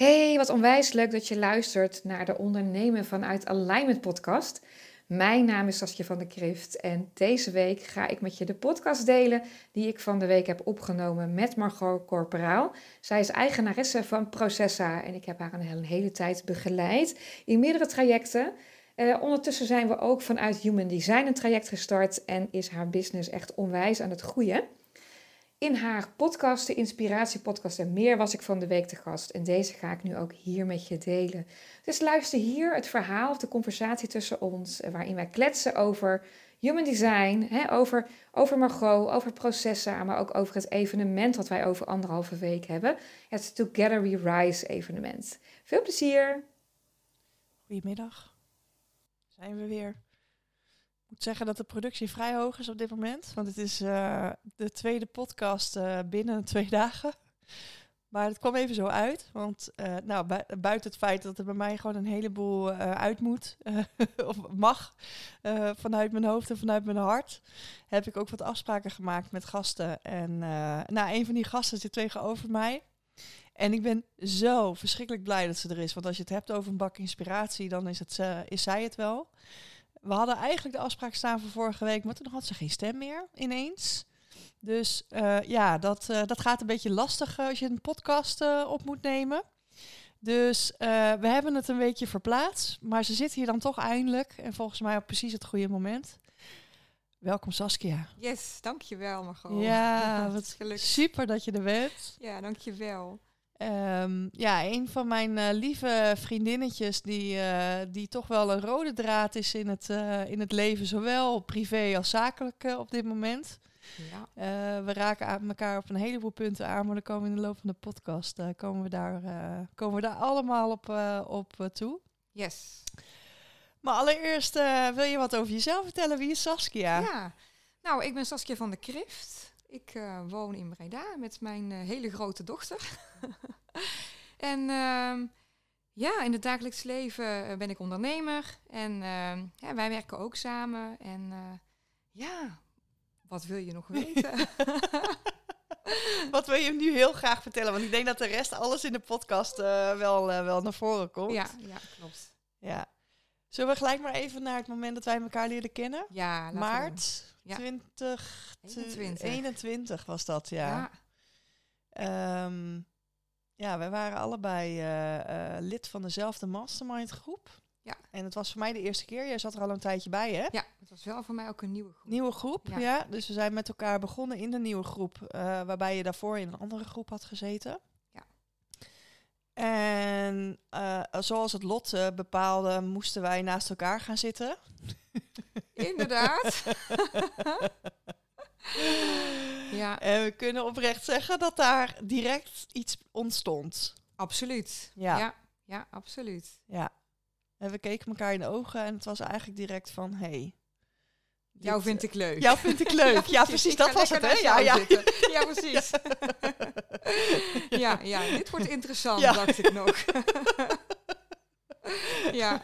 Hey, wat onwijs leuk dat je luistert naar de Ondernemen vanuit Alignment podcast. Mijn naam is Saskia van der Krift en deze week ga ik met je de podcast delen die ik van de week heb opgenomen met Margot Corporaal. Zij is eigenaresse van Processa en ik heb haar een hele tijd begeleid in meerdere trajecten. Uh, ondertussen zijn we ook vanuit Human Design een traject gestart en is haar business echt onwijs aan het groeien. In haar podcast, de Inspiratiepodcast en meer, was ik van de week te gast. En deze ga ik nu ook hier met je delen. Dus luister hier het verhaal of de conversatie tussen ons, eh, waarin wij kletsen over human design, hè, over, over Margot, over processen, maar ook over het evenement wat wij over anderhalve week hebben. Het Together We Rise evenement. Veel plezier! Goedemiddag, zijn we weer moet zeggen dat de productie vrij hoog is op dit moment. Want het is uh, de tweede podcast uh, binnen twee dagen. Maar het kwam even zo uit. Want uh, nou, bu buiten het feit dat er bij mij gewoon een heleboel uit moet, of mag, vanuit mijn hoofd en vanuit mijn hart, heb ik ook wat afspraken gemaakt met gasten. En nou, een van die gasten zit tegenover mij. En ik ben zo verschrikkelijk blij dat ze er is. Want als je het hebt over een bak inspiratie, dan is, het, is zij het wel. We hadden eigenlijk de afspraak staan voor vorige week, maar toen had ze geen stem meer ineens. Dus uh, ja, dat, uh, dat gaat een beetje lastig als je een podcast op moet nemen. Dus we hebben het een beetje verplaatst, maar ze zit hier dan toch eindelijk. En volgens mij op precies het goede moment. Welkom Saskia. Yes, dankjewel Margot. Ja, wat super dat je er bent. Ja, dankjewel. Um, ja, een van mijn uh, lieve vriendinnetjes die, uh, die toch wel een rode draad is in het, uh, in het leven, zowel privé als zakelijk op dit moment. Ja. we raken aan elkaar op een heleboel punten aan, maar dan komen we in de loop van de podcast komen we daar, komen we daar allemaal op, op toe. Yes. Maar allereerst wil je wat over jezelf vertellen? Wie is Saskia? Ja, nou, ik ben Saskia van de Krift. Ik uh, woon in Breda met mijn uh, hele grote dochter. en uh, ja, in het dagelijks leven eh, ben ik ondernemer. En ehm, ja, wij werken ook samen. En ja, wat wil je nog weten? wat wil je nu heel graag vertellen? Want ik denk dat de rest alles in de podcast wel, wel naar voren komt. Ja, ja, klopt. Ja. Zullen we gelijk maar even naar het moment dat wij elkaar leren kennen? Ja, Maart ja. 2021 was dat, ja. Ja, um, ja wij waren allebei uh, uh, lid van dezelfde mastermind groep. Ja. En het was voor mij de eerste keer. Jij zat er al een tijdje bij, hè? Ja, het was wel voor mij ook een nieuwe groep. Nieuwe groep, ja. ja. Dus we zijn met elkaar begonnen in de nieuwe groep, uh, waarbij je daarvoor in een andere groep had gezeten. Ja. En zoals het lot bepaalde, moesten wij naast elkaar gaan zitten. Inderdaad. ja. En we kunnen oprecht zeggen dat daar direct iets ontstond. Absoluut. Ja. Ja, ja absoluut. Ja. En we keken elkaar in de ogen en het was eigenlijk direct van, hey, Jou vind ik leuk. Jou vind ik leuk. ja, precies. Dat was het, hè? Ja, ja. ja, precies. ja, ja, dit wordt interessant, dacht ik nog. ja.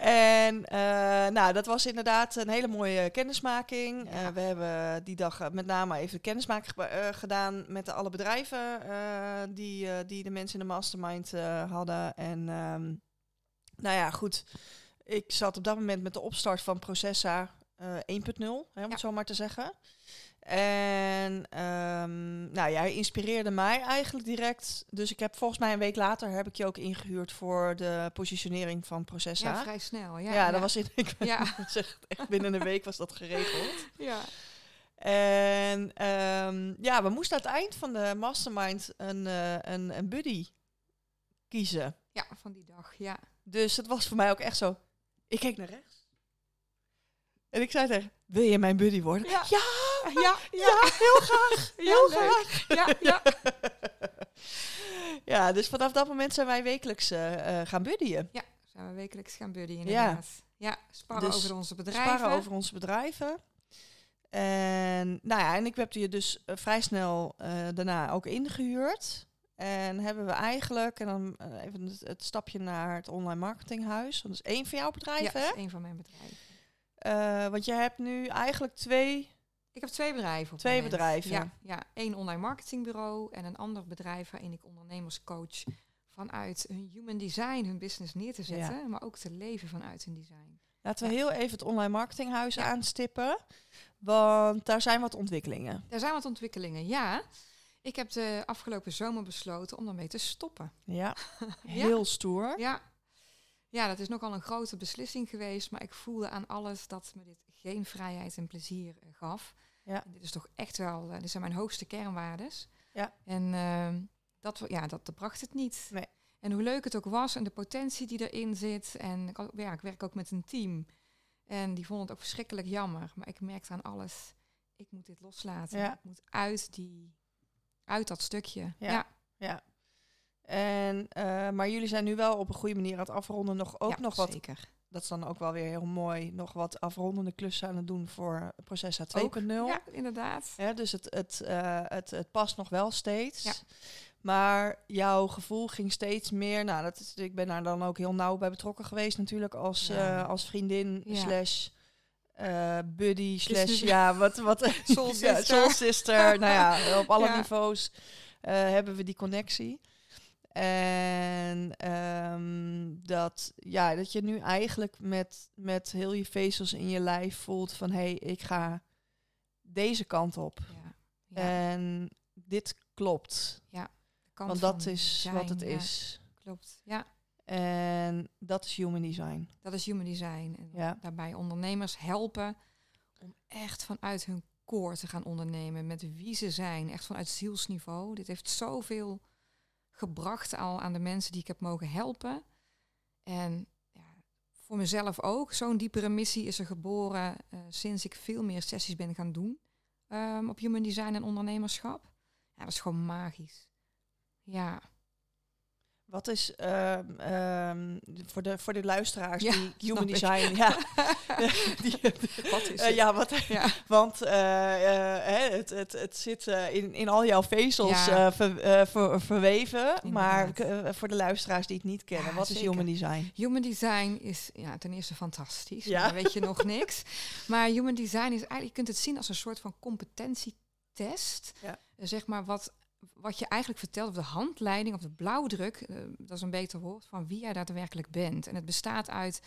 En uh, nou, dat was inderdaad een hele mooie kennismaking. Uh, we hebben die dag uh, met name even kennismaking gedaan met alle bedrijven die, die de mensen in de mastermind hadden. En um, nou ja, goed. Ik zat op dat moment met de opstart van Processa 1.0, om ja. het zo maar te zeggen. En um, nou, jij inspireerde mij eigenlijk direct. Dus ik heb volgens mij een week later heb ik je ook ingehuurd voor de positionering van Processa. Ja, vrij snel. Ja, ja, dat was in. Ik ja. zeg echt binnen een week was dat geregeld. Ja. En um, ja, we moesten aan het eind van de mastermind een, uh, een, een buddy kiezen. Ja, van die dag, ja. Dus het was voor mij ook echt zo. Ik keek naar rechts. En ik zei tegen, wil je mijn buddy worden? Ja, ja, ja, ja heel graag. Heel graag. Ja, ja. ja, dus vanaf dat moment zijn wij wekelijks uh, gaan buddyen. Ja, zijn we wekelijks gaan buddyen inderdaad. Ja, ja sparren dus over onze bedrijven. Sparren over onze bedrijven. En nou ja, en ik heb je dus uh, vrij snel uh, daarna ook ingehuurd. En hebben we eigenlijk, en dan even het, het, stapje naar het online marketinghuis. Dat is één van jouw bedrijven, Ja, dat is één van mijn bedrijven. Want je hebt nu eigenlijk twee Ik heb twee bedrijven. Op Twee moment. bedrijven. Ja, ja, één online marketingbureau en een ander bedrijf waarin ik ondernemers coach vanuit hun human design hun business neer te zetten, maar ook te leven vanuit hun design. Laten we Ja. heel even het online marketinghuis Ja. aanstippen. Want daar zijn wat ontwikkelingen. Daar zijn wat ontwikkelingen, ja. Ik heb de afgelopen zomer besloten om daarmee te stoppen. Ja, heel stoer. Ja. Ja, dat is nogal een grote beslissing geweest, maar ik voelde aan alles dat me dit geen vrijheid en plezier eh, gaf. Ja. En dit is toch echt wel, eh, dit zijn mijn hoogste kernwaardes. Ja. En ehm, dat, ja, dat, dat bracht het niet. Nee. En hoe leuk het ook was en de potentie die erin zit. En ik, ja, ik werk ook met een team. En die vonden het ook verschrikkelijk jammer. Maar ik merkte aan alles, ik moet dit loslaten. Ja. Ik moet uit, die, uit dat stukje. Ja. ja. Ja. En, eh, maar jullie zijn nu wel op een goede manier aan het afronden. Nog, ook Ja, nog wat, Zeker. dat is dan ook wel weer heel mooi, nog wat afrondende klussen aan het doen voor Processa 2.0. Ook. Ja, inderdaad. Dus het, het, eh, het, het past nog wel steeds. Ja. Maar jouw gevoel ging steeds meer. Nou, dat is, ik ben daar dan ook heel nauw bij betrokken geweest, natuurlijk, als, Ja. eh, als vriendin slash buddy slash dus- ja, wat wat Soul ja, sister. soul sister. nou ja, op alle Ja. niveaus hebben we die connectie. En ehm, dat, ja, dat je nu eigenlijk met, met heel je vezels in je lijf voelt van hé, hey, ik ga deze kant op. Ja. Ja. En dit klopt. kant Want dat is zijn, wat het ja, is. Klopt. Ja, En dat is human design. dat is human design. En Ja. daarbij ondernemers helpen om echt vanuit hun core te gaan ondernemen. Met wie ze zijn. Echt vanuit zielsniveau. Dit heeft zoveel gebracht al aan de mensen die ik heb mogen helpen. En ja, voor mezelf ook. Zo'n diepere missie is er geboren eh, sinds ik veel meer sessies ben gaan doen. ehm, op human design en ondernemerschap. Ja, dat is gewoon magisch. Ja. Wat is ehm, ehm, voor, de, voor de luisteraars Ja, die human ik. design. Ja, die, Wat is eh, het? ja, wat, Ja. want eh, eh, hè, het, het, het zit in, in al jouw vezels Ja. ver- ver- verweven. Maar Inderdaad. voor de luisteraars die het niet kennen, wat is human design? Human design is ja, ten eerste fantastisch. Dan weet je nog niks. Maar human design is eigenlijk, je kunt het zien als een soort van competentietest. Ja. Zeg maar wat, wat je eigenlijk vertelt, of de handleiding of de blauwdruk, eh, dat is een beter woord, van wie jij daadwerkelijk bent. En het bestaat uit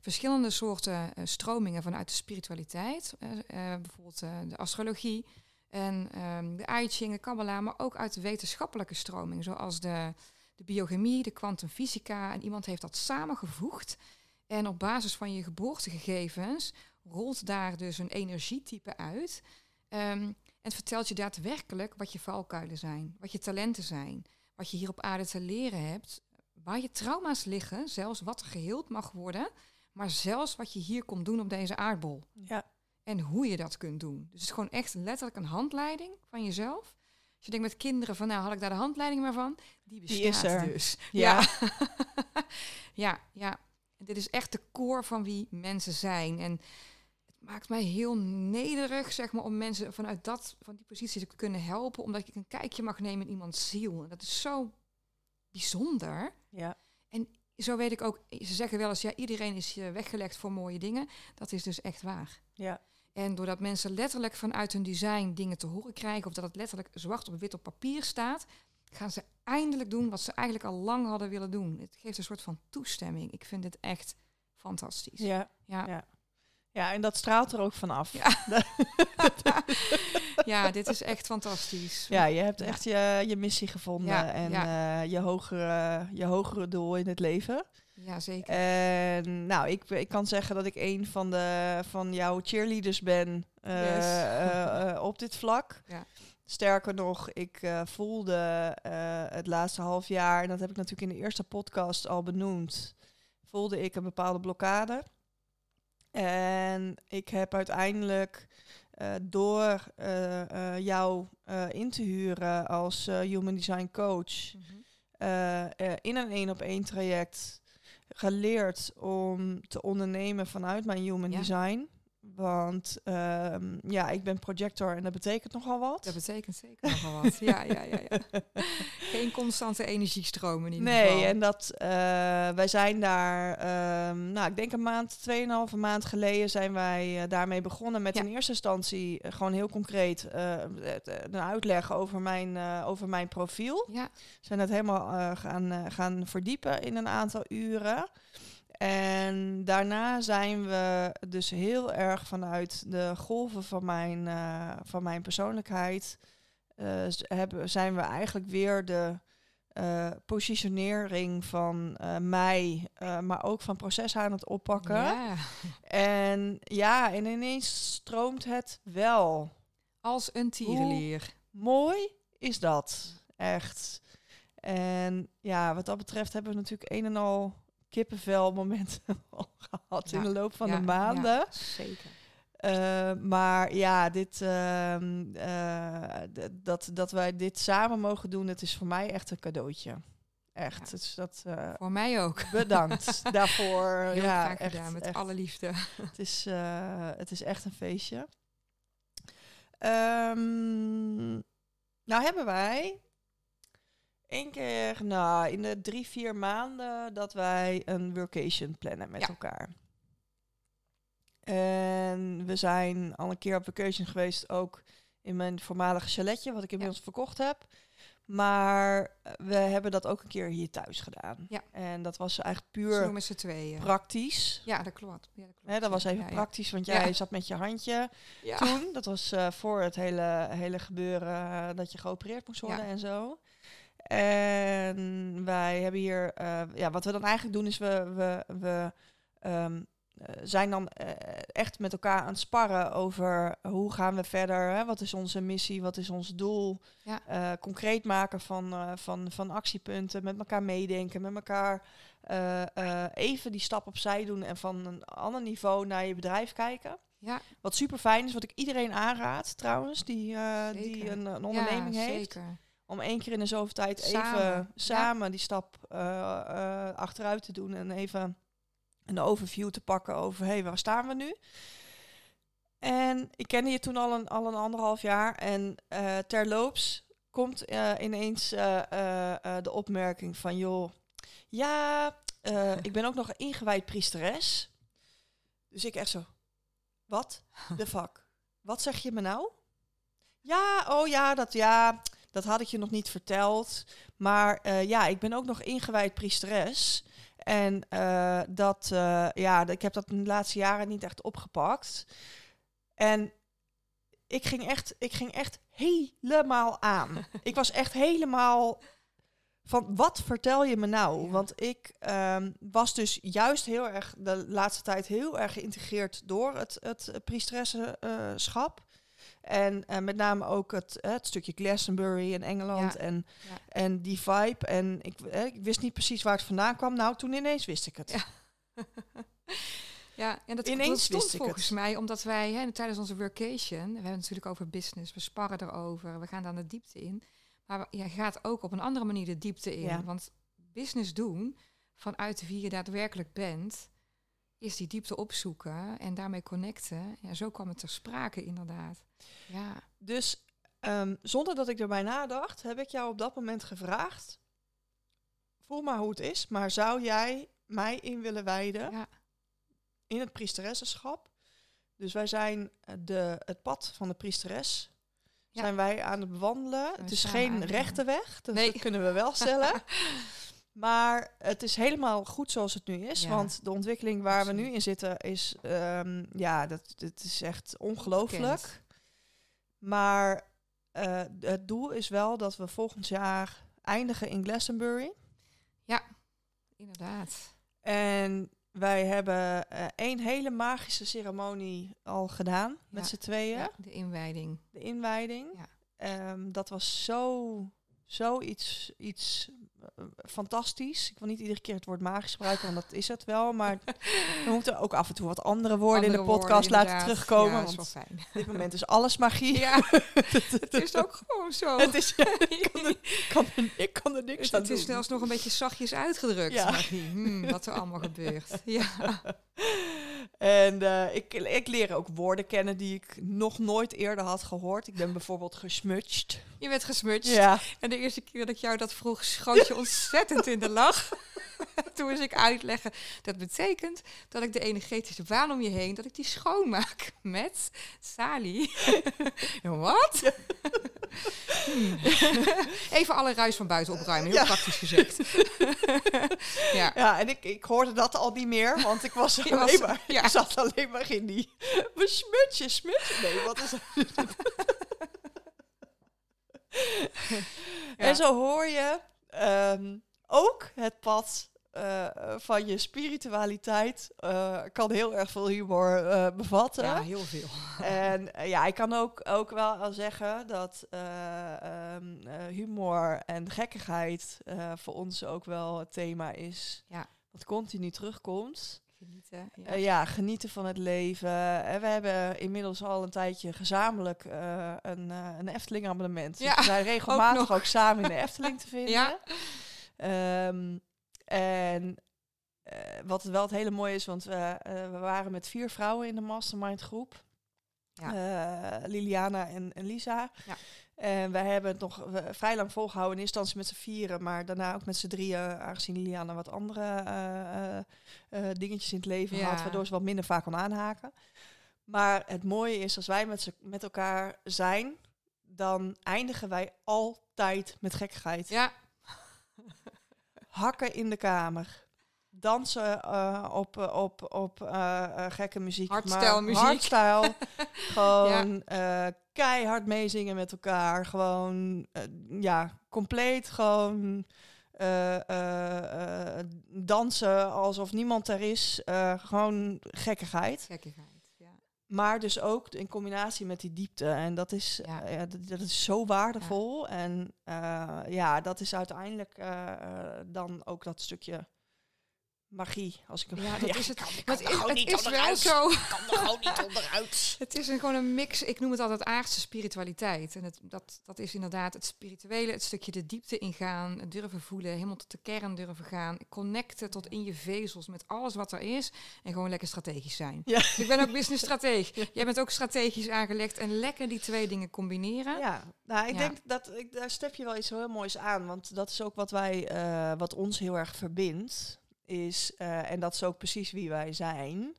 verschillende soorten eh, stromingen vanuit de spiritualiteit. eh, bijvoorbeeld de astrologie en ehm, de I de Kabbalah, maar ook uit wetenschappelijke stroming, zoals de, de biochemie, de kwantumfysica. En iemand heeft dat samengevoegd. En op basis van je geboortegegevens rolt daar dus een energietype uit. Ehm, en het vertelt je daadwerkelijk wat je valkuilen zijn, wat je talenten zijn, wat je hier op aarde te leren hebt, waar je trauma's liggen, zelfs wat geheeld mag worden, maar zelfs wat je hier komt doen op deze aardbol. Ja, En hoe je dat kunt doen. Dus het is gewoon echt letterlijk een handleiding van jezelf. Als je denkt met kinderen van, nou, had ik daar de handleiding maar van? Die bestaat Die is er. dus. Ja. Ja. ja, ja. Dit is echt de core van wie mensen zijn. En maakt mij heel nederig, zeg maar, om mensen vanuit dat, van die positie te kunnen helpen. Omdat ik een kijkje mag nemen in iemands ziel. En dat is zo bijzonder. ja, Zo weet ik ook, ze zeggen wel eens, ja, iedereen is eh, weggelegd voor mooie dingen. Dat is dus echt waar. ja, En doordat mensen letterlijk vanuit hun design dingen te horen krijgen, of dat het letterlijk zwart op wit op papier staat, gaan ze eindelijk doen wat ze eigenlijk al lang hadden willen doen. Het geeft een soort van toestemming. Ik vind dit echt fantastisch. ja, Ja, ja. Ja, en dat straalt er ook vanaf. Ja. ja dit is echt fantastisch. Ja, je hebt echt je, je missie gevonden Ja, en ja. eh, je, hogere, je hogere doel in het leven. Ja, zeker. En nou, ik, ik kan zeggen dat ik een van, de, van jouw cheerleaders ben eh, Yes. eh, op dit vlak. Ja. Sterker nog, ik voelde het laatste half jaar, en dat heb ik natuurlijk in de eerste podcast al benoemd, voelde ik een bepaalde blokkade. En ik heb uiteindelijk eh, door eh, eh, jou in te huren als Human Design Coach Mhm. in een één op één traject geleerd om te ondernemen vanuit mijn human Ja. design. Want ehm, ja, ik ben projector en dat betekent nogal wat. Dat betekent zeker nogal wat. Ja, ja, ja, ja. Geen constante energiestromen in ieder Nee, geval. en dat eh, wij zijn daar, ehm, nou, ik denk een maand, tweeënhalve maand geleden zijn wij eh, daarmee begonnen met Ja. in eerste instantie eh, gewoon heel concreet een uitleg over mijn, over mijn profiel. Ja, We zijn dat helemaal gaan, gaan verdiepen in een aantal uren. En daarna zijn we dus heel erg vanuit de golven van mijn, eh, van mijn persoonlijkheid. z- hebben, zijn we eigenlijk weer de eh, positionering van mij, maar ook van proces aan het oppakken. ja. En ja, en ineens stroomt het wel. als een tierenlier. Mooi is dat, echt. En ja, wat dat betreft hebben we natuurlijk een en al kippenvel momenten al gehad in de loop van Ja, de maanden. ja, zeker. Eh, maar ja, dit, ehm, eh, dat, dat wij dit samen mogen doen, het is voor mij echt een cadeautje. Echt. Ja. Dus dat, eh, Voor mij ook. bedankt daarvoor. Heel ja, graag echt, gedaan, met echt. alle liefde. Het is, het is echt een feestje. Ehm, nou hebben wij één keer, nou in de drie, vier maanden dat wij een workation plannen met Ja. elkaar. En we zijn al een keer op vacation geweest, ook in mijn voormalige chaletje, wat ik inmiddels verkocht heb. Maar eh, we hebben dat ook een keer hier thuis gedaan. Ja. En dat was eigenlijk puur met z'n tweeën. praktisch. Ja, dat klopt. Ja, dat, klopt. Dat was even ja, praktisch, want jij zat met je handje Ja. toen. Dat was eh, voor het hele, hele gebeuren eh, dat je geopereerd moest worden en zo. En wij hebben hier, eh, ja, wat we dan eigenlijk doen is we, we, we ehm, eh, zijn dan eh, echt met elkaar aan het sparren over hoe gaan we verder, hè? wat is onze missie, wat is ons doel. Ja. Concreet maken van, van, van actiepunten, met elkaar meedenken, met elkaar even die stap opzij doen en van een ander niveau naar je bedrijf kijken. Ja, Wat super fijn is, wat ik iedereen aanraad trouwens, die, die een, een onderneming ja, heeft. Zeker. Om één keer in de zoveel tijd even Samen, samen, ja. die stap eh, eh, achteruit te doen en even een overview te pakken over, hé, hey, waar staan we nu? En ik kende je toen al een, al een anderhalf jaar en eh, terloops komt ineens de opmerking van, joh, ja, ik ben ook nog een ingewijd priesteres. Dus ik echt zo, wat de fuck? Wat zeg je me nou? Ja, oh ja, dat ja, dat had ik je nog niet verteld. Maar eh, ja, ik ben ook nog ingewijd priesteres. En eh, dat, eh, ja, ik heb dat in de laatste jaren niet echt opgepakt. En ik ging echt, ik ging echt helemaal aan. ik was echt helemaal van, wat vertel je me nou? Ja. Want ik ehm, was dus juist heel erg, de laatste tijd heel erg geïntegreerd door het, het priesteressenschap. En eh, met name ook het, eh, het stukje Glastonbury in Engeland Ja. en, Ja. en die vibe. En ik, eh, ik wist niet precies waar het vandaan kwam. Nou, toen ineens wist ik het. Ja. Ja, en dat, Ineens stond wist ik volgens het. mij omdat wij hè, tijdens onze workation, we hebben het natuurlijk over business, we sparren erover, we gaan daar de diepte in. Maar je gaat ook op een andere manier de diepte in. Want business doen vanuit wie je daadwerkelijk bent, is die diepte opzoeken en daarmee connecten. Ja, zo kwam het ter sprake inderdaad. Ja, Dus ehm, zonder dat ik erbij nadacht, heb ik jou op dat moment gevraagd. Voel maar hoe het is, maar zou jij mij in willen wijden ja, in het priesteressenschap? Dus wij zijn eh, de, het pad van de priesteres. Ja. Zijn wij aan het bewandelen. Het is geen rechte weg, dus Nee. dat kunnen we wel stellen. maar het is helemaal goed zoals het nu is. Ja. Want de ontwikkeling waar we nu in zitten is, ehm, ja, dat, dat is echt ongelooflijk. Maar eh, het doel is wel dat we volgend jaar eindigen in Glastonbury. inderdaad. En wij hebben eh, één hele magische ceremonie al gedaan met Ja. z'n tweeën. Ja, de inwijding. De inwijding. Ja. Ehm, dat was zo, zo iets, iets fantastisch. Ik wil niet iedere keer het woord magisch gebruiken, want dat is het wel. Maar we moeten ook af en toe wat andere woorden in de podcast woorden, laten terugkomen. Ja, is wel want fijn. op dit moment is alles magie. Ja, het is ook gewoon zo. Het is, ik, kan er, ik kan er- ik kan er niks Het, aan het doen. is zelfs nog een beetje zachtjes uitgedrukt, Ja. magie. Hmm, wat er allemaal gebeurt. Ja. En eh, ik, ik leer ook woorden kennen die ik nog nooit eerder had gehoord. Ik ben bijvoorbeeld gesmutst. Je bent gesmutst. Ja. En de eerste keer dat ik jou dat vroeg, schoot je ontzettend in de lach. Toen moest ik uitleggen, dat betekent dat ik de energetische baan om je heen, dat ik die schoonmaak met Sali. Wat? Hmm. Even alle ruis van buiten opruimen, heel Ja. praktisch gezegd. ja. Ja, en ik, ik hoorde dat al niet meer, want ik was alleen was- maar, ja. ik zat alleen maar in die besmutje, smutje. Nee, wat is dat? En zo hoor je ehm, ook het pad eh, van je spiritualiteit eh, kan heel erg veel humor eh, bevatten. ja, heel veel. En ja, ik kan ook, ook wel al zeggen dat eh, ehm, eh, humor en gekkigheid voor ons ook wel het thema is. Ja. Wat continu terugkomt. Genieten. Ja. Ja. genieten van het leven. En we hebben inmiddels al een tijdje gezamenlijk een, een Efteling abonnement. Ja, dus we zijn regelmatig ook, samen in de Efteling te vinden. Ja. Ehm, en eh, wat wel het hele mooie is, want we, eh, we waren met vier vrouwen in de mastermind groep. Ja. Eh, Liliana en, en Lisa. Ja. En wij hebben het nog vrij lang volgehouden. In eerste instantie met z'n vieren, maar daarna ook met z'n drieën. Aangezien Liliana wat andere dingetjes in het leven Ja. had, waardoor ze wat minder vaak kon aanhaken. Maar het mooie is, als wij met, met elkaar zijn, dan eindigen wij altijd met gekkigheid. ja, Hakken in de kamer. Dansen eh, op, eh, op, op eh, eh, gekke muziek. Hardstyle muziek. Hardstyle. gewoon keihard meezingen met elkaar. Gewoon, ja, compleet gewoon dansen alsof niemand er is. Gewoon gekkigheid. gekkigheid. Maar dus ook in combinatie met die diepte. En dat is, Ja. eh, dat, dat is zo waardevol. En eh, ja, dat is uiteindelijk eh, dan ook dat stukje magie. Als ik Ja, dat is het. kan- het is, het niet is wel zo. Kan er gewoon niet onderuit. Het is een, gewoon een mix, ik noem het altijd aardse spiritualiteit. En het, dat, dat is inderdaad het spirituele, het stukje de diepte ingaan, durven voelen, helemaal tot de kern durven gaan, connecten tot in je vezels met alles wat er is en gewoon lekker strategisch zijn. Ja. Ik ben ook business strateeg. Jij bent ook strategisch aangelegd en lekker die twee dingen combineren. Ja, nou, ik Ja. denk dat ik, daar step je wel iets heel moois aan. Want dat is ook wat wij, eh, wat ons heel erg verbindt. Is, eh, en dat is ook precies wie wij zijn.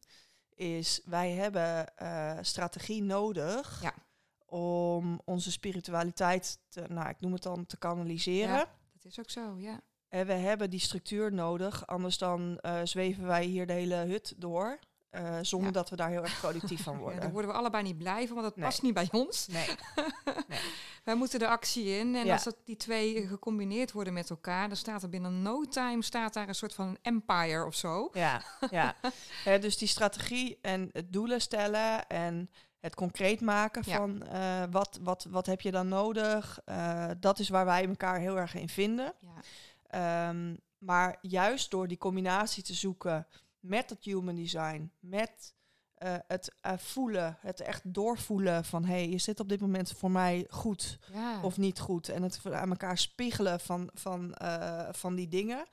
Is wij hebben eh, strategie nodig Ja. om onze spiritualiteit, te, nou, ik noem het dan, te kanaliseren. Ja. Dat is ook zo, ja. En we hebben die structuur nodig, anders dan eh, zweven wij hier de hele hut door. Eh, zonder Ja. dat we daar heel erg productief van ja. worden. Daar worden we allebei niet blij van, want dat Nee. past niet bij ons. Nee. Wij moeten de actie in. En Ja. als dat die twee gecombineerd worden met elkaar, dan staat er binnen no time staat daar een soort van empire of zo. Ja, ja. Dus die strategie en het doelen stellen en het concreet maken Ja. van eh, wat, wat, wat heb je dan nodig, eh, dat is waar wij elkaar heel erg in vinden. Ja. Ehm, maar juist door die combinatie te zoeken met het human design, met eh, het eh, voelen, het echt doorvoelen van hé, hey, is dit op dit moment voor mij goed? Ja. of niet goed. En het aan elkaar spiegelen van, van, eh, van die dingen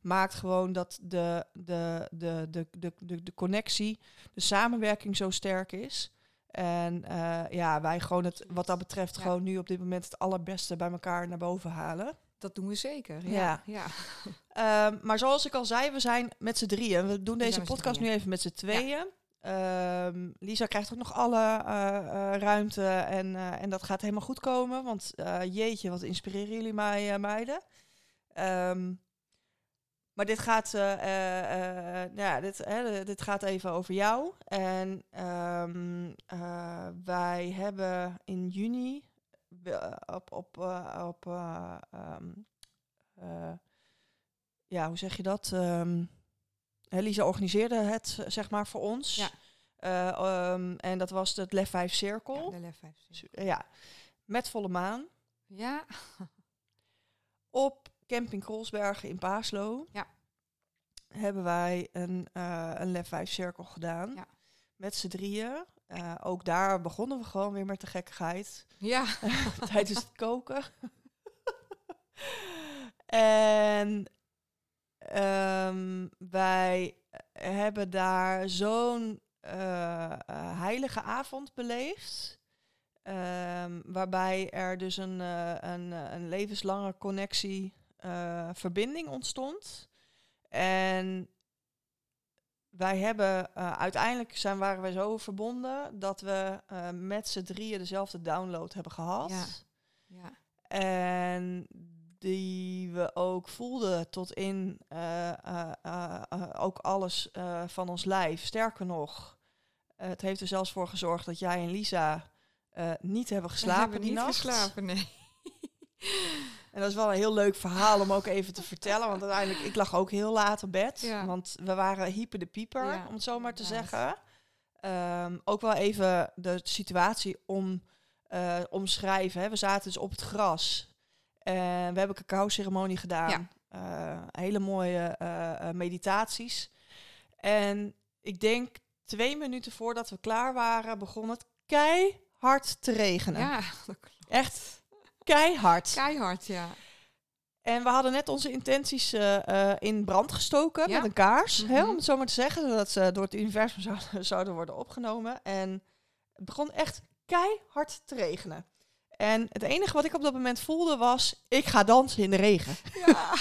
maakt gewoon dat de, de, de, de, de, de, de connectie, de samenwerking zo sterk is. En ja, wij gewoon het wat dat betreft Ja. gewoon nu op dit moment het allerbeste bij elkaar naar boven halen. dat doen we zeker. Ja. Ja. ja. Ehm, maar zoals ik al zei, we zijn met z'n drieën. We doen deze podcast nu even met z'n tweeën. Ehm, Lisa krijgt ook nog alle eh, eh, ruimte en, eh, en dat gaat helemaal goed komen. Want jeetje, wat inspireren jullie mij, meiden. Ehm, maar dit gaat, ja, dit, hè, dit gaat even over jou. En wij hebben in juni op, op, op ja, hoe zeg je dat? Hè, Lisa organiseerde het, zeg maar, voor ons. Ja. Eh, ehm, en dat was het Lef 5 Cirkel. Ja, de lef 5. Su- Ja, met volle maan. Ja. Op camping Krolsbergen in Paaslo. Ja. Hebben wij een, eh een Lef 5 Cirkel gedaan. Ja. Met z'n drieën. Eh, ook daar begonnen we gewoon weer met de gekkigheid. Ja. tijdens het koken. en ehm, wij hebben daar zo'n eh, eh, heilige avond beleefd. Ehm, waarbij er dus een, eh, een, een levenslange connectie, verbinding ontstond. En wij hebben uiteindelijk zijn, waren wij zo verbonden dat we met z'n drieën dezelfde download hebben gehad. Ja. Ja. En die we ook voelden tot in eh, eh, eh, ook alles van ons lijf. Sterker nog, het heeft er zelfs voor gezorgd dat jij en Lisa niet hebben geslapen hebben die niet nacht. geslapen, nee. En dat is wel een heel leuk verhaal om ook even te vertellen. Want uiteindelijk, ik lag ook heel laat op bed. Ja. Want we waren hyper de pieper, Ja, om het zo maar te zeggen. Ehm, ook wel even de situatie om, omschrijven. Hè. We zaten dus op het gras. En we hebben een cacao-ceremonie gedaan. Eh, hele mooie eh, eh, meditaties. En ik denk twee minuten voordat we klaar waren, begon het keihard te regenen. Ja, dat klopt. Echt keihard. Keihard, ja. En we hadden net onze intenties in brand gestoken Ja. met een kaars, hè, Mhm. om het zo maar te zeggen, zodat ze door het universum zouden, zouden worden opgenomen. En het begon echt keihard te regenen. En het enige wat ik op dat moment voelde was, ik ga dansen in de regen. ja.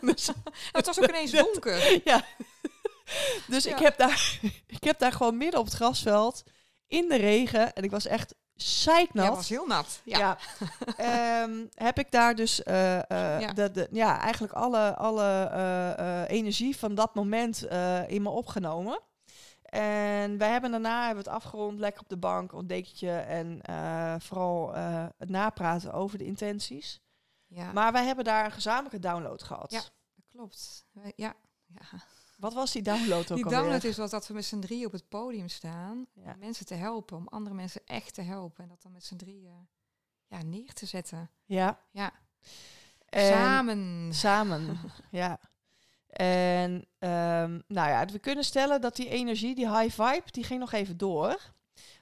dus Het was ook ineens donker. ja. dus ik, heb daar, ik heb daar gewoon midden op het grasveld in de regen, en ik was echt zeiknat. Ja, was heel nat. Ja. Ja. Ehm, heb ik daar dus eh, eh, Ja. de, de, ja, eigenlijk alle, alle eh, energie van dat moment in me opgenomen. En wij hebben daarna hebben we het afgerond, lekker op de bank, een dekentje en eh, vooral eh, het napraten over de intenties. Ja, Maar wij hebben daar een gezamenlijke download gehad. Ja. dat klopt. Wij- Ja. ja. Wat was die download ook Die alweer? download is wat dat we met z'n drieën op het podium staan. Ja. Om mensen te helpen, om andere mensen echt te helpen. En dat dan met z'n drieën ja, neer te zetten. Ja. Ja. En- Samen. Samen, ja. En ehm, nou ja, we kunnen stellen dat die energie, die high vibe, die ging nog even door.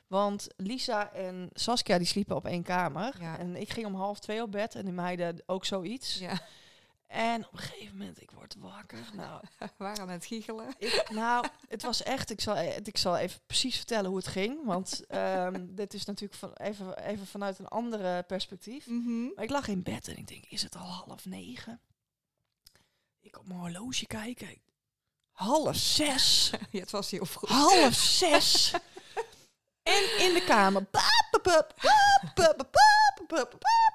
Want Lisa en Saskia die sliepen op één kamer. Ja. En ik ging om half twee op bed en die meiden ook zoiets. Ja, En op een gegeven moment, ik word wakker. Nou, we waren aan het giechelen. ik, nou het was echt, ik zal, e- ik zal even precies vertellen hoe het ging. Want ehm, dit is natuurlijk van, even, even vanuit een andere perspectief. Mhm. Maar ik lag in bed en ik denk, is het al half negen? Ik op mijn horloge kijken. Half zes. Ja, het was heel vroeg. Half zes. En in de kamer.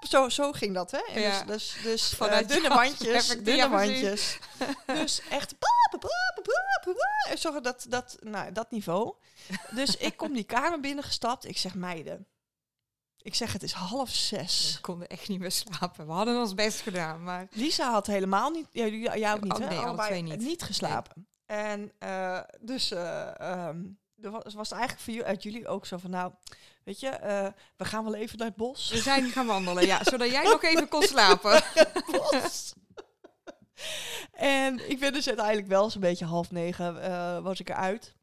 Zo, zo ging dat, hè? En Ja. Dus, dus, dus Vanuit eh, dunne perspectief, Dunne wandjes. Dus echt... paap, paap, paap, paap, paap. Zo dat, dat, nou, dat niveau. Dus ik kom die kamer binnengestapt. Ik zeg, meiden. Ik zeg, het is half zes. We konden echt niet meer slapen. We hadden ons best gedaan, maar... Lisa had helemaal niet, ja, jij jij ook niet, Oh, hè? nee, alle Allebei twee niet. geslapen. En eh, dus eh, ehm, er was, was eigenlijk voor jullie, uit jullie ook zo van, nou, weet je, eh, we gaan wel even naar het bos. We zijn gaan wandelen, ja. Zodat jij nog even kon slapen. bos. en ik ben dus uiteindelijk wel zo'n beetje half negen was ik eruit.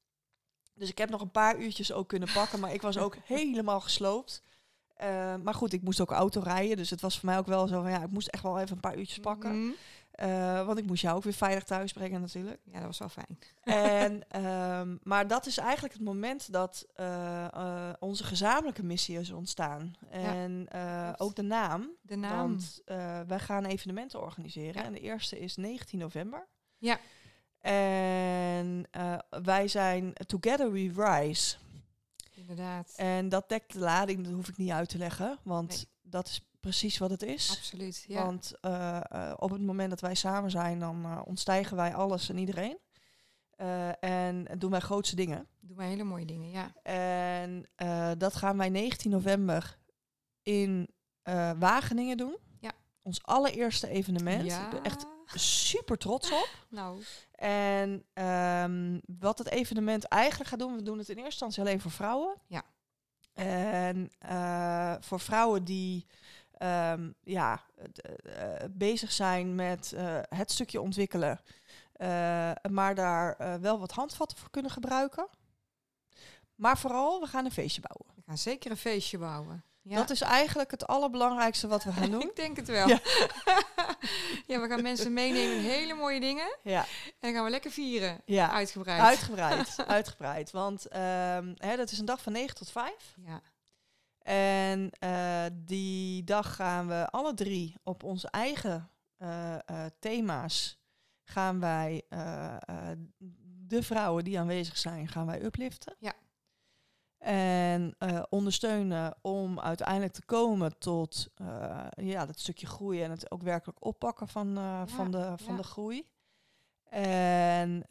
Dus ik heb nog een paar uurtjes ook kunnen pakken, maar ik was ook helemaal gesloopt. Eh, maar goed, ik moest ook auto rijden, dus het was voor mij ook wel zo van ja, ik moest echt wel even een paar uurtjes pakken. Mhm. Eh, want ik moest jou ook weer veilig thuis brengen natuurlijk. Ja, dat was wel fijn. en, ehm, maar dat is eigenlijk het moment dat eh, onze gezamenlijke missie is ontstaan. En ook de naam. De naam. Want wij gaan evenementen organiseren. Ja. En de eerste is 19 november. Ja. En wij zijn Together We Rise. Inderdaad. En dat dekt de lading, dat hoef ik niet uit te leggen. Want Nee. dat is precies wat het is. Absoluut, ja. Want eh, eh, op het moment dat wij samen zijn, dan eh, ontstijgen wij alles en iedereen. En doen wij grootste dingen. Doen wij hele mooie dingen, ja. En dat gaan wij 19 november in Wageningen doen. Ja. Ons allereerste evenement. ja. Ik ben echt super trots op. Nou, En ehm, wat het evenement eigenlijk gaat doen, we doen het in eerste instantie alleen voor vrouwen. Ja. En eh, voor vrouwen die ehm, ja, d- eh, bezig zijn met eh, het stukje ontwikkelen, eh, maar daar eh, wel wat handvatten voor kunnen gebruiken. Maar vooral, we gaan een feestje bouwen. we gaan zeker een feestje bouwen. Ja. Dat is eigenlijk het allerbelangrijkste wat we gaan doen. Ik denk het wel. Ja. Ja. we gaan mensen meenemen in hele mooie dingen. Ja, En dan gaan we lekker vieren. ja. Uitgebreid. uitgebreid. uitgebreid. Want ehm, hè, dat is een dag van 9 tot 5. Ja. En eh, die dag gaan we alle drie op onze eigen eh, eh, thema's gaan wij de vrouwen die aanwezig zijn, gaan wij upliften. Ja. En eh, ondersteunen om uiteindelijk te komen tot eh, ja, dat stukje groei en het ook werkelijk oppakken van, eh, van, de, van ja. de groei. En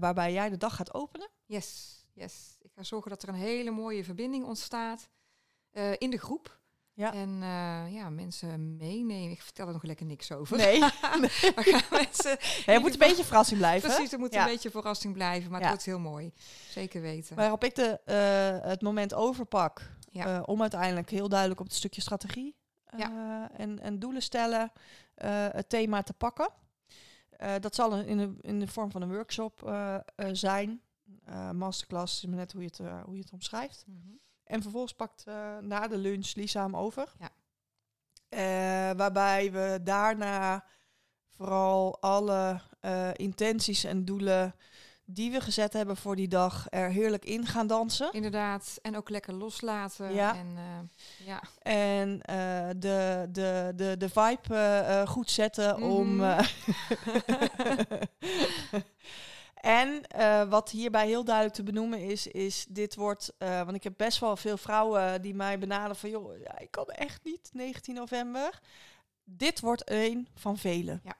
waarbij jij de dag gaat openen. Yes, yes. Ik ga zorgen dat er een hele mooie verbinding ontstaat in de groep. Ja. En eh, ja, mensen meenemen. Ik vertel er nog lekker niks over. Nee, Maar gaan mensen... Ja, je moet een beetje verrassing blijven. Precies, er moet Ja. een beetje verrassing blijven. Maar Ja. het wordt heel mooi. Zeker weten. Waarop ik de, eh, het moment overpak Ja. eh, om uiteindelijk heel duidelijk op het stukje strategie en, en doelen stellen, het thema te pakken. Dat zal in de, in de vorm van een workshop zijn. Masterclass is maar net hoe je het, hoe je het omschrijft. Mhm. En vervolgens pakt eh, na de lunch Lisa hem over. Ja. Eh, waarbij we daarna vooral alle eh, intenties en doelen die we gezet hebben voor die dag er heerlijk in gaan dansen. Inderdaad. En ook lekker loslaten. Ja. En ja. En de, de, de, de vibe goed zetten om. En eh, wat hierbij heel duidelijk te benoemen is, is dit wordt. eh, want ik heb best wel veel vrouwen die mij benaderen van joh, ja, ik kan echt niet 19 november. Dit wordt een van velen. Ja.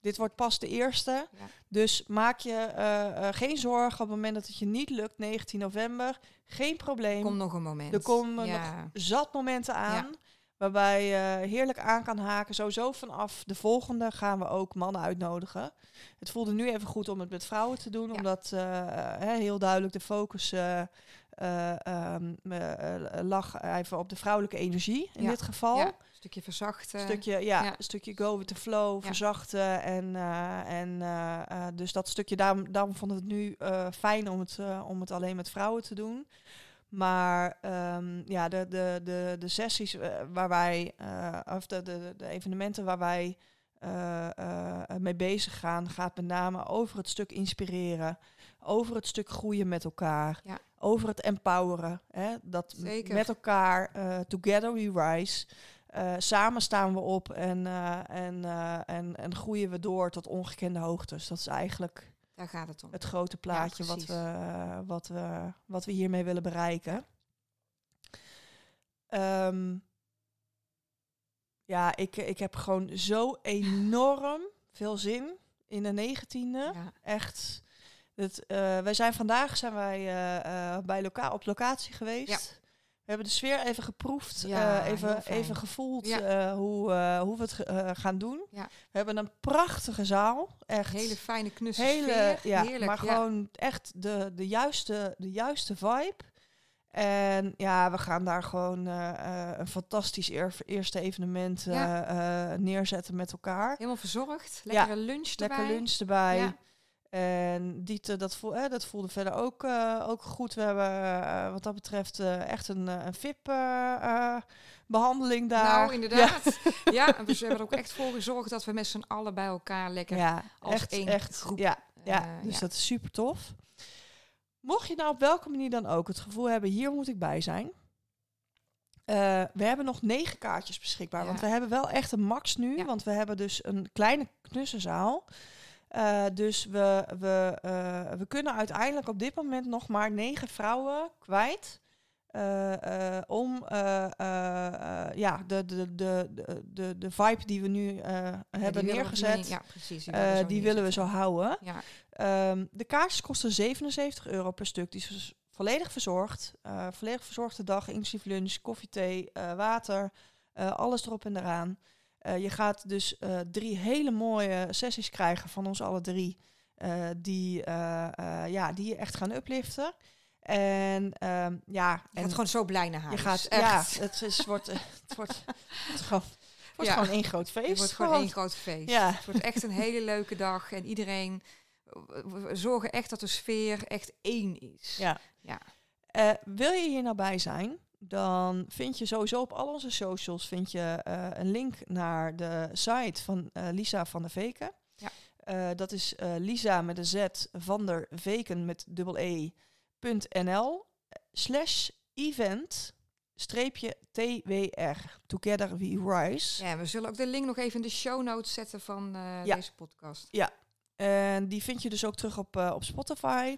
Dit wordt pas de eerste. Ja. Dus maak je eh, geen zorgen op het moment dat het je niet lukt, 19 november. Geen probleem Komt nog een moment. er komen nog zat momenten aan. Waarbij je heerlijk aan kan haken. Sowieso vanaf de volgende gaan we ook mannen uitnodigen. Het voelde nu even goed om het met vrouwen te doen. Ja. Omdat eh, hè, heel duidelijk de focus eh, eh, ehm, eh, lag even op de vrouwelijke energie in Ja. dit geval. Ja, een stukje verzachten. Een stukje, ja, ja. een stukje go with the flow, verzachten. En, eh, en eh, eh, dus dat stukje, daarom, daarom vonden we het nu eh, fijn om het, eh, om het alleen met vrouwen te doen. Maar ehm, ja, de, de, de, de sessies eh, waar wij, eh, of de, de, de evenementen waar wij eh, mee bezig gaan, gaat met name over het stuk inspireren, over het stuk groeien met elkaar, Ja. over het empoweren. Hè? Dat Zeker. met elkaar, together we rise. Samen staan we op en, en, en, en groeien we door tot ongekende hoogtes. Dat is eigenlijk Daar gaat het om. het grote plaatje wat, we, wat, we, wat we hiermee willen bereiken. Ehm, ja, ik, ik heb gewoon zo enorm veel zin in de negentiende. Ja. Echt. Het, eh, wij zijn vandaag zijn wij eh, eh, bij loca op locatie geweest. Ja. We hebben de sfeer even geproefd, Ja, eh, even, even gevoeld Ja. eh, hoe, eh, hoe we het gaan doen. Ja. We hebben een prachtige zaal. Echt Hele fijne knusse hele, sfeer. Heerlijk. maar gewoon echt de, de, juiste, de juiste vibe. En ja, we gaan daar gewoon een fantastisch eer- eerste evenement neerzetten met elkaar. Helemaal verzorgd. Lekkere lunch erbij. Lekker lunch erbij. En Diete, dat, voel, eh, dat voelde verder ook, eh, ook goed. We hebben eh, wat dat betreft eh, echt een, een VIP-behandeling daar. Nou, inderdaad. Ja, en we hebben er ook echt voor gezorgd dat we met z'n allen bij elkaar lekker... Ja, als echt, één echt. groep, Ja, ja, dus ja. dat is super tof. Mocht je nou op welke manier dan ook het gevoel hebben, hier moet ik bij zijn. We hebben nog negen kaartjes beschikbaar. Want we hebben wel echt een max nu. Ja. Want we hebben dus een kleine knussenzaal. Eh, dus we, we, eh, we kunnen uiteindelijk op dit moment nog maar negen vrouwen kwijt. eh, om ja, de, de, de, de, de, vibe die we nu die hebben we neergezet, niet- Ja, precies. Die, willen we zo die willen we zo neerzetten. houden. Ja, Ehm, de kaartjes kosten 77 euro per stuk. Die is dus volledig verzorgd. Volledig verzorgde dag, inclusief lunch, koffie, thee, water. alles erop en eraan. Eh, je gaat dus eh, drie hele mooie sessies krijgen van ons alle drie. eh, die, ja, die je echt gaan upliften. En ehm, ja, je en gaat gewoon zo blij naar huis. je gaat, Echt. ja, het, is, wordt, het wordt, het gewoon, het wordt Ja. gewoon één groot feest. Het wordt gewoon één groot feest. Ja. Het wordt echt een hele leuke dag. En iedereen... We zorgen echt dat de sfeer echt één is. Ja. Ja. Wil je hier nou bij zijn? Dan vind je sowieso op al onze socials vind je, eh, een link naar de site van eh, Lisa van der Veken. Ja. Eh, dat is Lisa met een Z van der Veken met dubbel E .nl slash event streepje TWR. Together we rise. Ja, we zullen ook de link nog even in de show notes zetten van Ja. deze podcast. En die vind je dus ook terug op, op Spotify.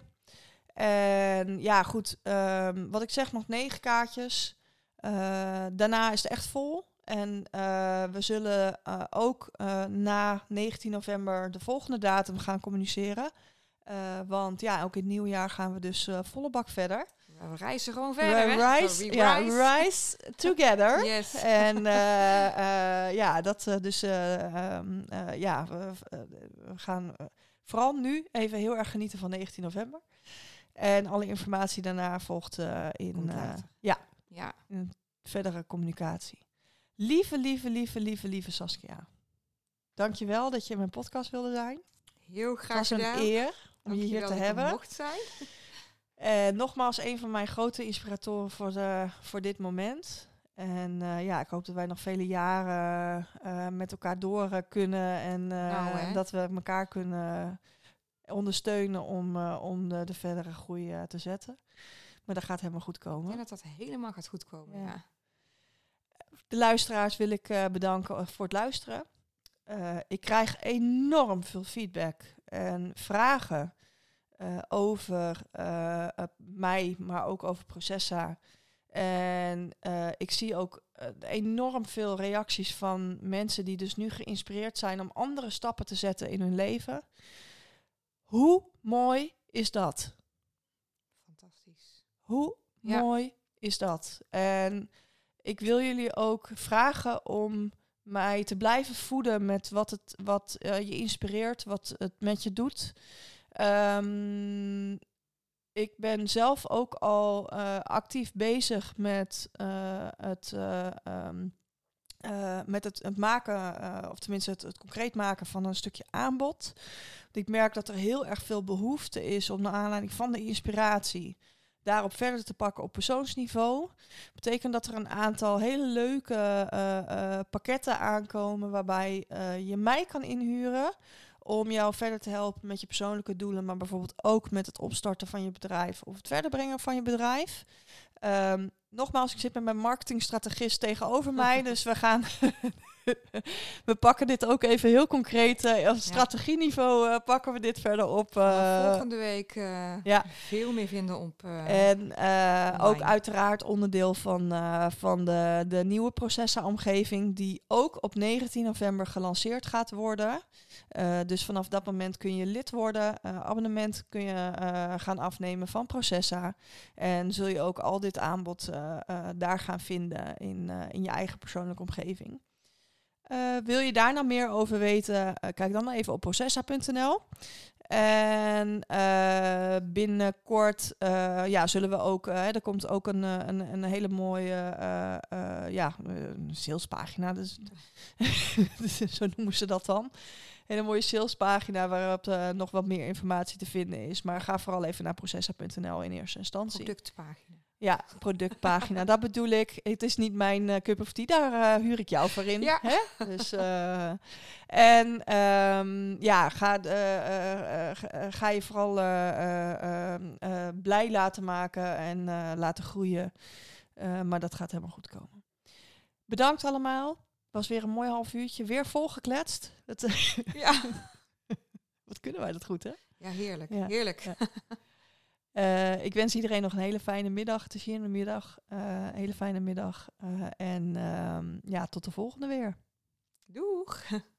En ja, goed. ehm, wat ik zeg, nog negen kaartjes. Eh, daarna is het echt vol. En eh, we zullen eh, ook na 19 november de volgende datum gaan communiceren. Want ja, ook in het nieuwjaar gaan we dus volle bak verder. We reizen gewoon verder. we hè? rise, We ja, rise. rise together. Yes. En ja, dat dus eh, ehm, eh, ja, we, we gaan vooral nu even heel erg genieten van 19 november. En alle informatie daarna volgt eh, in, eh, ja, Ja, in verdere communicatie. Lieve, lieve, lieve, lieve, lieve Saskia. Dankjewel dat je in mijn podcast wilde zijn. heel Het graag was een eer om je hier te hebben. mocht zijn. En nogmaals, een van mijn grote inspiratoren voor, de, voor dit moment. En eh, ja, ik hoop dat wij nog vele jaren met elkaar door kunnen. En eh, Nou, dat we elkaar kunnen ondersteunen om, eh, om de, de verdere groei eh, te zetten. Maar dat gaat helemaal goed Ik komen. denk dat dat helemaal gaat goed komen. Ja. Ja. De luisteraars wil ik eh, bedanken voor het luisteren. Ik krijg enorm veel feedback en vragen over mij, maar ook over Processa. En ik zie ook enorm veel reacties van mensen die dus nu geïnspireerd zijn om andere stappen te zetten in hun leven. Hoe mooi is dat? Fantastisch. Hoe Ja. mooi is dat? En ik wil jullie ook vragen om mij te blijven voeden met wat, het, wat eh, je inspireert, wat het met je doet. Ehm, ik ben zelf ook al eh, actief bezig met eh, het. eh, eh, met het, het maken, eh, of tenminste het, concreet maken van een stukje aanbod. Ik merk dat er heel erg veel behoefte is om naar aanleiding van de inspiratie daarop verder te pakken op persoonsniveau. Betekent dat er een aantal hele leuke eh, pakketten aankomen waarbij je mij kan inhuren om jou verder te helpen met je persoonlijke doelen, maar bijvoorbeeld ook met het opstarten van je bedrijf of het verder brengen van je bedrijf. Ehm, nogmaals, ik zit met mijn marketingstrategist tegenover mij, dus we gaan. we pakken dit ook even heel concreet. eh, op strategieniveau eh, pakken we dit verder op. Eh, volgende week eh, ja. veel meer vinden op... eh, en eh, ook uiteraard onderdeel van, eh, van de, de nieuwe Processa-omgeving, die ook op 19 november gelanceerd gaat worden. Eh, dus vanaf dat moment kun je lid worden, eh, abonnement kun je eh, gaan afnemen van Processa. En zul je ook al dit aanbod eh, eh, daar gaan vinden in, eh, in je eigen persoonlijke omgeving. Eh, wil je daar nou meer over weten? eh, kijk dan even op processa.nl. En eh, binnenkort ja, zullen we ook, er komt ook een, een, een hele mooie ja, salespagina. Dus, zo noemen ze dat dan. Hele mooie salespagina waarop nog wat meer informatie te vinden is. Maar ga vooral even naar processa.nl in eerste instantie. productpagina. Ja, productpagina, dat bedoel ik. Het is niet mijn eh, cup of tea, daar eh, huur ik jou voor in. Ja. Hè? Dus, eh, en ehm, ja, ga, ga- je vooral eh, eh, ehm, eh, blij laten maken en laten groeien. Maar dat gaat helemaal goed komen. Bedankt allemaal. Was weer een mooi half uurtje. Weer volgekletst. Het, Ja. wat kunnen wij dat goed, hè? ja, heerlijk. Ja. Heerlijk. Ja. Eh, ik wens iedereen nog een hele fijne middag. In de middag. Een hele fijne middag. Eh, en ehm, ja, tot de volgende weer. Doeg.